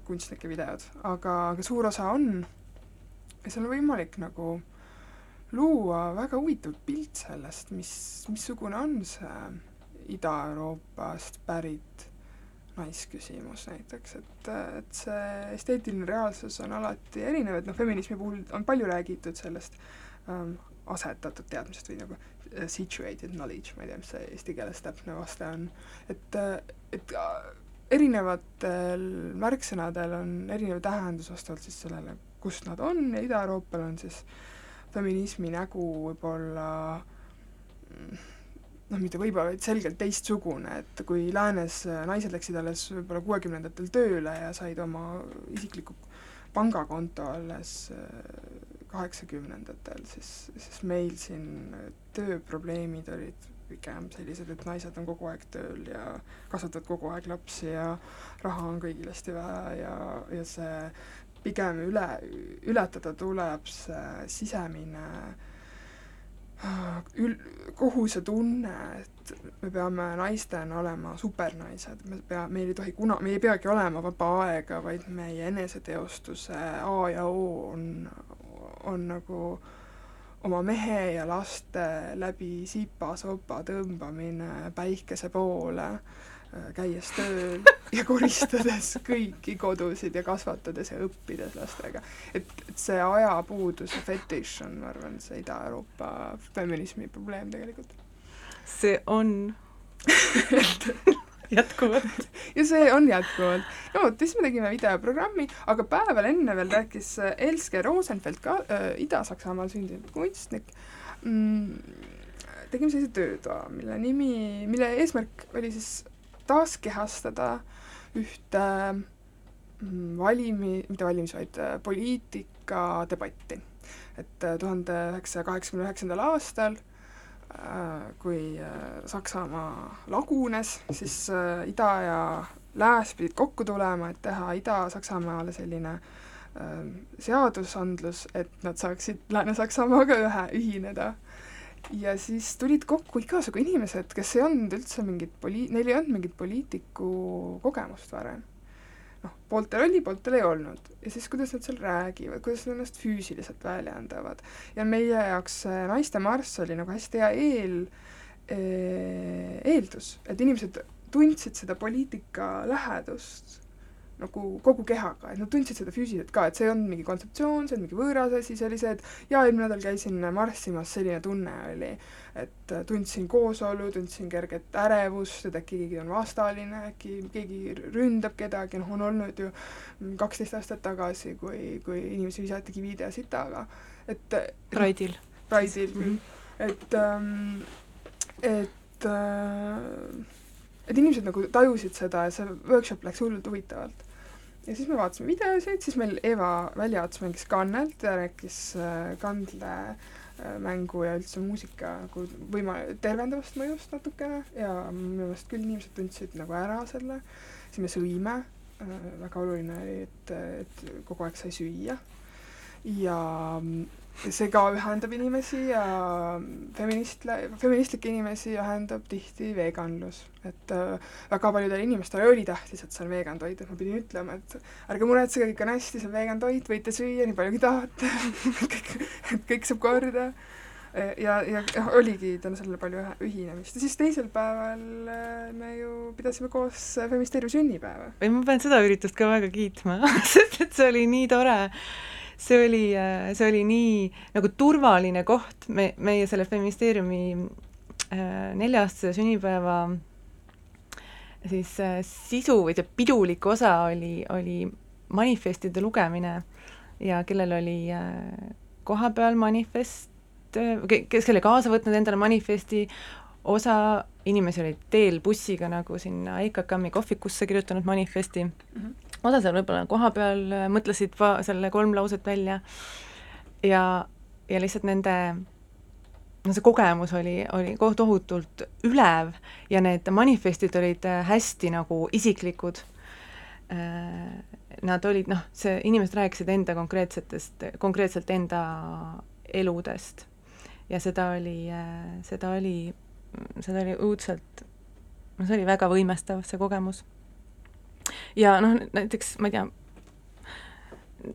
kunstnike videod, aga, aga suur osa on. Ja seal on võimalik nagu luua väga huvitav pilt sellest, mis, missugune on see Ida-Euroopast pärit naisküsimus näiteks, et, et see esteetiline reaalsus on alati erinev, et noh, feminismi puhul on palju räägitud sellest ähm, asetatud teadmisest või nagu uh, situated knowledge, ma ei tea, mis see eesti keeles täpne vaste on, et, et äh, erinevatel märksõnadel on erinev tähendus vastavalt siis sellele, kust nad on. Ja Ida-Euroopal on siis feminismi nägu võib-olla mm, noh, mitte võib-olla, vaid selgelt teistsugune, et kui läänes äh, naised läksid alles võib-olla kuuekümnendatel tööle ja said oma isikliku pangakonto alles äh, kaheksakümnendatel, siis, siis meil siin tööprobleemid olid pigem sellised, et naised on kogu aeg tööl ja kasvatavad kogu aeg lapsi ja raha on kõigil hästi vähe ja, ja see pigem üle, ületada tuleb see sisemine ül-, kohusetunne, et me peame naistena olema supernaised, me pea, meil ei tohi kuna, meil ei peagi olema vaba aega, vaid meie eneseteostuse A ja O on, on nagu oma mehe ja laste läbi sipa-sopa tõmbamine päikese poole käies tööl ja koristades kõiki kodusid ja kasvatades ja õppides lastega. et, et see ajapuudus ja fetiš on, ma arvan, see Ida-Euroopa feminismi probleem tegelikult. see on jätkuvalt. ja see on jätkuvalt. no vot, siis me tegime videoprogrammi, aga päeval enne veel rääkis Elske Rosenfeld ka äh,, Ida-Saksamaal sündinud kunstnik mm,, tegime sellise töötoa, mille nimi, mille eesmärk oli siis taaskehastada ühte mm, valimi, mitte valimis, vaid äh, poliitikadebatti. et äh, tuhande üheksasaja kaheksakümne üheksandal aastal äh, kui Saksamaa lagunes, siis ida ja lääs pidid kokku tulema, et teha Ida-Saksamaale selline seadusandlus, et nad saaksid Lääne-Saksamaaga ühe, ühineda ja siis tulid kokku igasugu inimesed, kes ei olnud üldse mingit poli-, neil ei olnud mingit poliitiku kogemust varem. noh, pooltel oli, pooltel ei olnud. ja siis, kuidas nad seal räägivad, kuidas nad ennast füüsiliselt väljendavad. ja meie jaoks naiste marss oli nagu hästi hea eel, eh, eeldus, et inimesed tundsid seda poliitika lähedust nagu kogu kehaga, et nad tundsid seda füüsiliselt ka, et see ei olnud mingi kontseptsioon, see olnud mingi võõras asi, see oli see, et jaa, eelmine nädal käisin marssimas, selline tunne oli, et tundsin koosolu, tundsin kerget ärevust, et äkki keegi on vastaline, äkki keegi ründab kedagi, noh, on olnud ju kaksteist aastat tagasi, kui, kui inimesi visati kivide ja sitaga, et Pride'il. Pride'il küll -hmm. et ähm, et äh, et inimesed nagu tajusid seda ja see workshop läks hullult huvitavalt ja siis me vaatasime videosid, siis meil Eva Väljaots mängis kannelt ja rääkis äh, kandle äh, ja üldse muusika nagu võima-, tervendavast mõjust natukene. Ja minu meelest küll inimesed tundsid nagu ära selle, siis me sõime, äh, väga oluline oli, et, et kogu aeg sai süüa. Ja see ka ühendab inimesi ja feministle, feministlikke inimesi ühendab tihti veganlus. et äh, väga paljudele inimestele oli tähtis, et see on vegan toit, et ma pidin ütlema, et ärge muretsege, kõik on hästi, see on vegan toit, võite süüa nii palju, kui tahate kõik, et kõik saab korda. ja, ja oligi tänu sellele palju ühinemist ja siis teisel päeval äh, me ju pidasime koos Feministeeriumi sünnipäeva. ei, ma pean seda üritust ka väga kiitma sest et see oli nii tore see oli, see oli nii nagu turvaline koht, me, meie selle feministeeriumi äh, nelja-aastase sünnipäeva siis äh, sisu või see pidulik osa oli, oli manifestide lugemine ja kellel oli äh, kohapeal manifest, kes oli kaasa võtnud endale manifesti, osa inimesi olid teel bussiga nagu sinna EKKM-i kohvikusse kirjutanud manifesti mm, -hmm. Osa seal võib-olla kohapeal äh, mõtlesid selle kolm lauset välja ja, ja lihtsalt nende no see kogemus oli, oli tohutult ülev ja need manifestid olid äh, hästi nagu isiklikud. Äh, nad olid noh, see, inimesed rääkisid enda konkreetsetest, konkreetselt enda eludest ja seda oli, seda oli seda oli õudselt, no see oli väga võimestav, see kogemus. Ja noh, näiteks ma ei tea,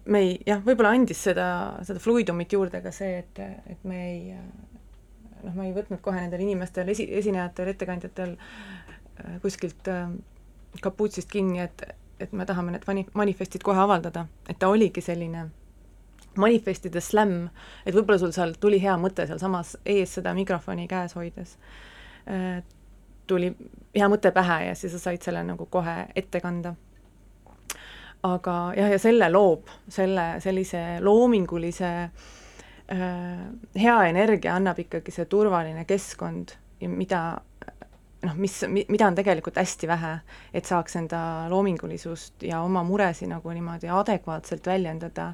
me ei, jah, võib-olla andis seda, seda fluidumit juurde ka see, et, et me ei noh, ma ei võtnud kohe nendel inimestel, esi, esinejatel, ettekandjatel äh, kuskilt äh, kapuutsist kinni, et, et me tahame need mani-, manifestid kohe avaldada, et ta oligi selline manifestide slämm, et võib-olla sul seal tuli hea mõte sealsamas ees seda mikrofoni käes hoides äh,, tuli hea mõte pähe ja siis sa said selle nagu kohe ette kanda. Aga jah, ja selle loob, selle sellise loomingulise äh, hea energia annab ikkagi see turvaline keskkond, mida noh, mis, mida on tegelikult hästi vähe, et saaks enda loomingulisust ja oma muresid nagu niimoodi adekvaatselt väljendada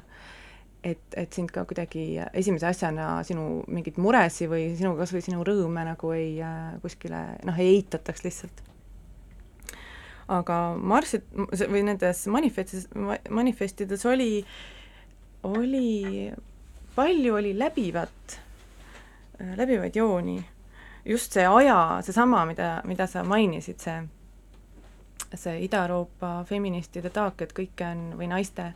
et, et sind ka kuidagi esimese asjana sinu mingeid muresi või sinu, kas või sinu rõõme nagu ei äh, kuskile noh, ei eitataks lihtsalt. Aga marssid või nendes manifestides, manifestides oli, oli, palju oli läbivat läbivaid jooni, just see aja, seesama, mida, mida sa mainisid, see see Ida-Euroopa feministide taak, et kõike on, või naiste,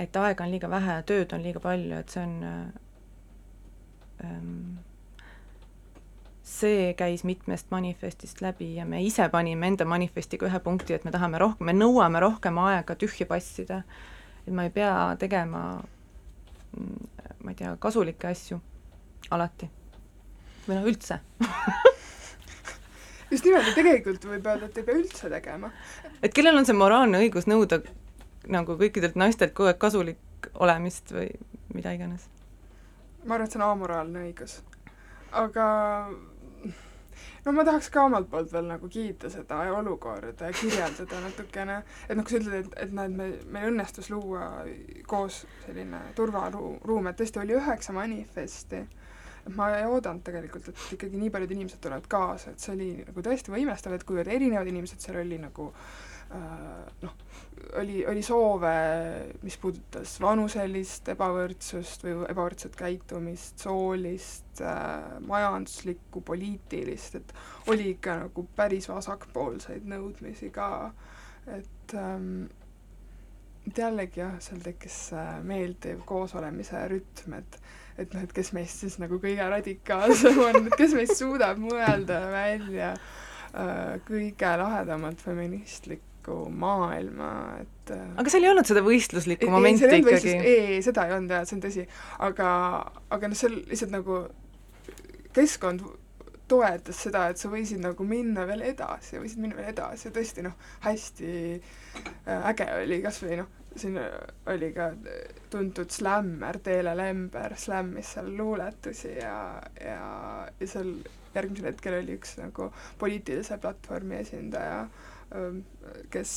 et aega on liiga vähe, tööd on liiga palju, et see on ähm, see käis mitmest manifestist läbi ja me ise panime enda manifestiga ühe punkti, et me tahame rohkem, me nõuame rohkem aega tühja passida. et ma ei pea tegema ma ei tea, kasulikke asju alati. või noh, üldse just nimelt, ja tegelikult võib öelda, et ei pea üldse tegema. et kellel on see moraalne õigus nõuda nagu kõikidelt naistelt kogu aeg kasulik olemist või mida iganes? ma arvan, et see on amoraalne õigus. aga no ma tahaks ka omalt poolt veel nagu kiita seda olukorda ja kirjeldada natukene, et noh, kui sa ütled, et, et näed, me, meil õnnestus luua koos selline turvaruum, et tõesti oli üheksa manifesti, et ma ei oodanud tegelikult, et ikkagi nii paljud inimesed tulevad kaasa, et see oli nagu tõesti võimestav, et kuivõrd erinevad inimesed seal oli nagu äh, noh, oli, oli soove, mis puudutas vanuselist ebavõrdsust või ebavõrdset käitumist, soolist äh,, majanduslikku, poliitilist, et oli ikka nagu päris vasakpoolseid nõudmisi ka, et ähm, et jällegi jah, seal tekkis äh, meeldiv koosolemise rütm, et et noh, et kes meist siis nagu kõige radikaalsem on, et kes meist suudab mõelda välja äh, kõige lahedamat feministlikku võistluslikku maailma, et äh, aga seal ei olnud seda võistluslikku momenti ei, ikkagi? ei, ei, seda ei olnud jah, see on tõsi. aga, aga noh, seal lihtsalt nagu keskkond toetas seda, et sa võisid nagu minna veel edasi, võisid minna veel edasi ja tõesti noh, hästi äh, äge oli kas või noh, siin oli ka tuntud slämmer Teele Lember, slämmis seal luuletusi ja, ja, ja seal järgmisel hetkel oli üks nagu poliitilise platvormi esindaja äh, kes,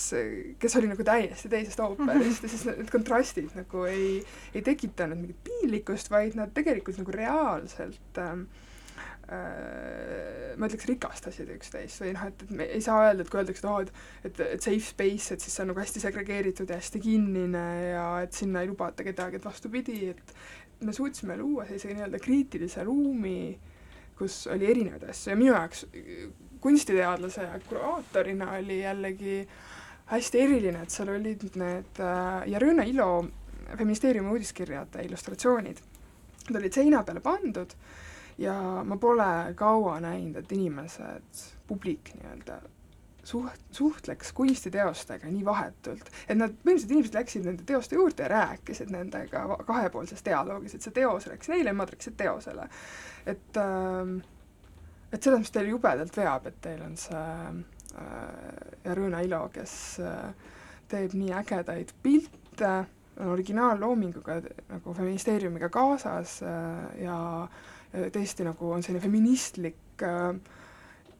kes oli nagu täiesti teisest ooperist ja siis need kontrastid nagu ei, ei tekitanud mingit piinlikkust, vaid nad tegelikult nagu reaalselt ähm, äh, ma ütleks, rikastasid üksteist. Või noh, et, et me ei saa öelda, et kui öeldakse, et oo, et et, et safe space, et siis see on nagu hästi segregeeritud ja hästi kinnine ja et sinna ei lubata kedagi, et vastupidi, et me suutsime luua sellise nii-öelda kriitilise ruumi, kus oli erinevaid asju. Ja minu jaoks kunstiteadlase ja kuraatorina oli jällegi hästi eriline, et seal olid need äh, Jarõna Ilo feministeeriumi uudiskirjade illustratsioonid. Need olid seina peale pandud ja ma pole kaua näinud, et inimesed, publik nii-öelda, suht-, suhtleks kunstiteostega nii vahetult, et nad, põhimõtteliselt inimesed läksid nende teoste juurde ja rääkisid nendega kahepoolses dialoogis, et see teos rääkis neile, nemad rääkisid teosele. et äh, et selles mõttes teil jubedalt veab, et teil on see äh, Jarõna Ilo, kes äh, teeb nii ägedaid pilte, on originaalloominguga nagu feministeeriumiga kaasas äh, ja, ja tõesti nagu on selline feministlik äh,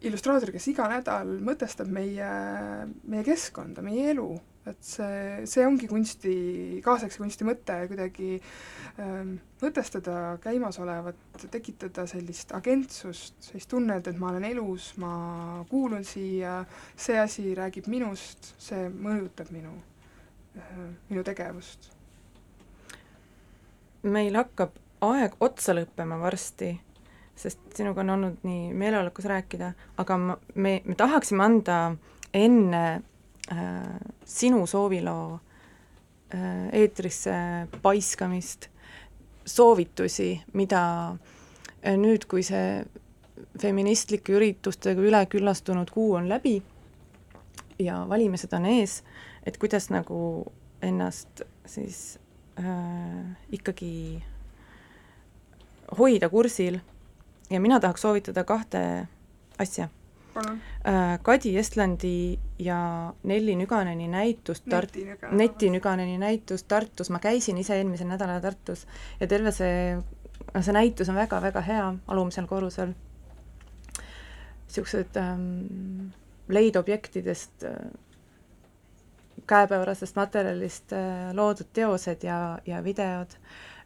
illustraator, kes iga nädal mõtestab meie, meie keskkonda, meie elu et see, see ongi kunsti, kaasaegse kunsti mõte, kuidagi ähm, mõtestada käimasolevat, tekitada sellist agentsust, sellist tunnet, et ma olen elus, ma kuulun siia, see asi räägib minust, see mõjutab minu äh,, minu tegevust. meil hakkab aeg otsa lõppema varsti, sest sinuga on olnud nii meeleolukas rääkida, aga ma, me, me tahaksime anda enne sinu sooviloo äh, eetrisse paiskamist, soovitusi, mida äh, nüüd, kui see feministlike üritustega üleküllastunud kuu on läbi ja valimised on ees, et kuidas nagu ennast siis äh, ikkagi hoida kursil ja mina tahaks soovitada kahte asja. Äh, Kadi Estlandi ja Nelli Nüganeni näitust Tart-, Neti Nüganeni näitust Tartus, ma käisin ise eelmisel nädalal Tartus ja terve see, see näitus on väga-väga hea, alumisel korrusel. niisugused ähm, leidobjektidest äh, käepärasest materjalist äh, loodud teosed ja, ja videod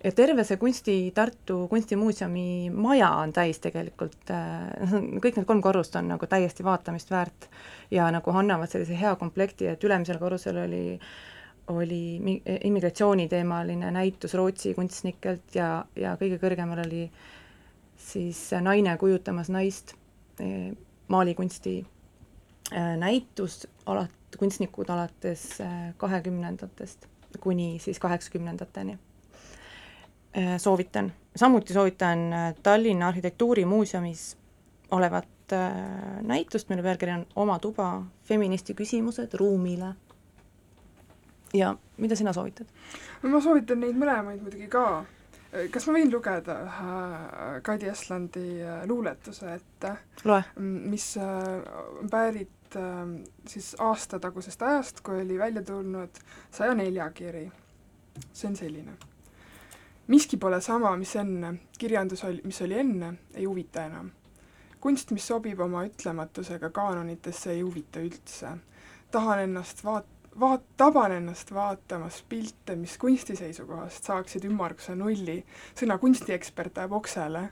ja terve see kunsti, Tartu Kunstimuuseumi maja on täis tegelikult, äh, kõik need kolm korrust on nagu täiesti vaatamist väärt ja nagu annavad sellise hea komplekti, et ülemisel korrusel oli oli immigratsiooniteemaline näitus Rootsi kunstnikelt ja, ja kõige kõrgemal oli siis naine kujutamas naist, maalikunsti näitus alat-, kunstnikud alates kahekümnendatest kuni siis kaheksakümnendateni. Soovitan, samuti soovitan Tallinna Arhitektuurimuuseumis olevat näitust, mille pealkiri on Oma tuba, feministi küsimused ruumile ja mida sina soovitad? ma soovitan neid mõlemaid muidugi ka. kas ma võin lugeda ühe Kadi Eslandi äh, luuletuse ette? mis on äh, pärit äh, siis aastatagusest ajast, kui oli välja tulnud saja nelja kiri. see on selline. Miski pole sama, mis enne, kirjandus mis oli enne, ei huvita enam. kunst, mis sobib oma ütlematusega kaanonitesse, ei huvita üldse. tahan ennast vaat-, vaat-, taban ennast vaatamas pilte, mis kunsti seisukohast saaksid ümmarguse nulli, sõna kunstiekspert läheb oksele,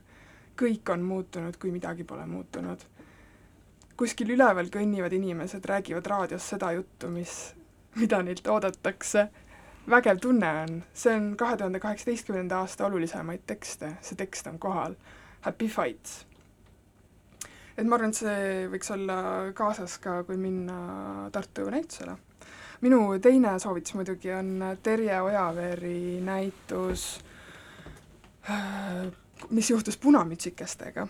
kõik on muutunud, kui midagi pole muutunud. kuskil üleval kõnnivad inimesed, räägivad raadios seda juttu, mis, mida neilt oodatakse, vägev tunne on, see on kahe tuhande kaheksateistkümnenda aasta olulisemaid tekste, see tekst on kohal, Happy Fights. Et ma arvan, et see võiks olla kaasas ka, kui minna Tartu näitusele. Minu teine soovitus muidugi on Terje Ojaveeri näitus, äh, mis juhtus punamütsikestega.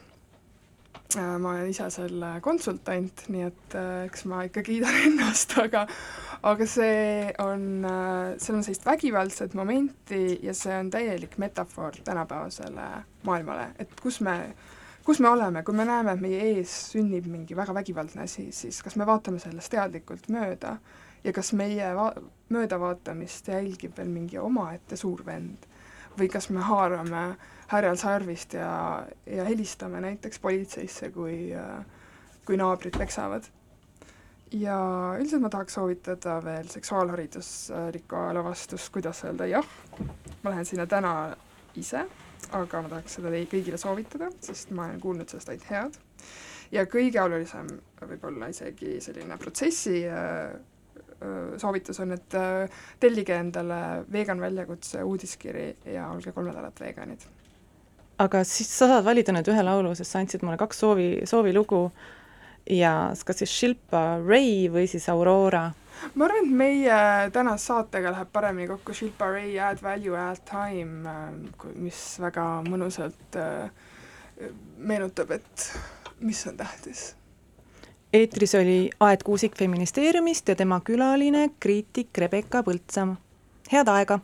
Äh, ma olen ise selle konsultant, nii et äh, eks ma ikka kiidan ennast, aga aga see on, seal on sellist vägivaldset momenti ja see on täielik metafoor tänapäevasele maailmale, et kus me kus me oleme, kui me näeme, et meie ees sünnib mingi väga vägivaldne asi, siis kas me vaatame sellest teadlikult mööda? Ja kas meie va-, möödavaatamist jälgib veel mingi omaette suur vend? Või kas me haarame härjal sarvist ja, ja helistame näiteks politseisse, kui, kui naabrid peksavad. Ja üldiselt ma tahaks soovitada veel seksuaalhariduslikku ajalavastust, kuidas öelda jah, ma lähen sinna täna ise, aga ma tahaks seda kõigile soovitada, sest ma olen kuulnud sellest ainult head. ja kõige olulisem võib-olla isegi selline protsessi äh, soovitus on, et tellige endale vegan väljakutse uudiskiri ja olge kolm nädalat veganid. aga siis sa saad valida nüüd ühe laulu, sest sa andsid mulle kaks soovi, soovilugu ja kas siis Shilpa Ray või siis Aurora? ma arvan, et meie tänase saatega läheb paremini kokku Shilpa Ray Add Value Add Time, mis väga mõnusalt meenutab, et mis on tähtis eetris oli Aet Kuusik Feministeeriumist ja tema külaline kriitik Rebecca Põldsam. head aega!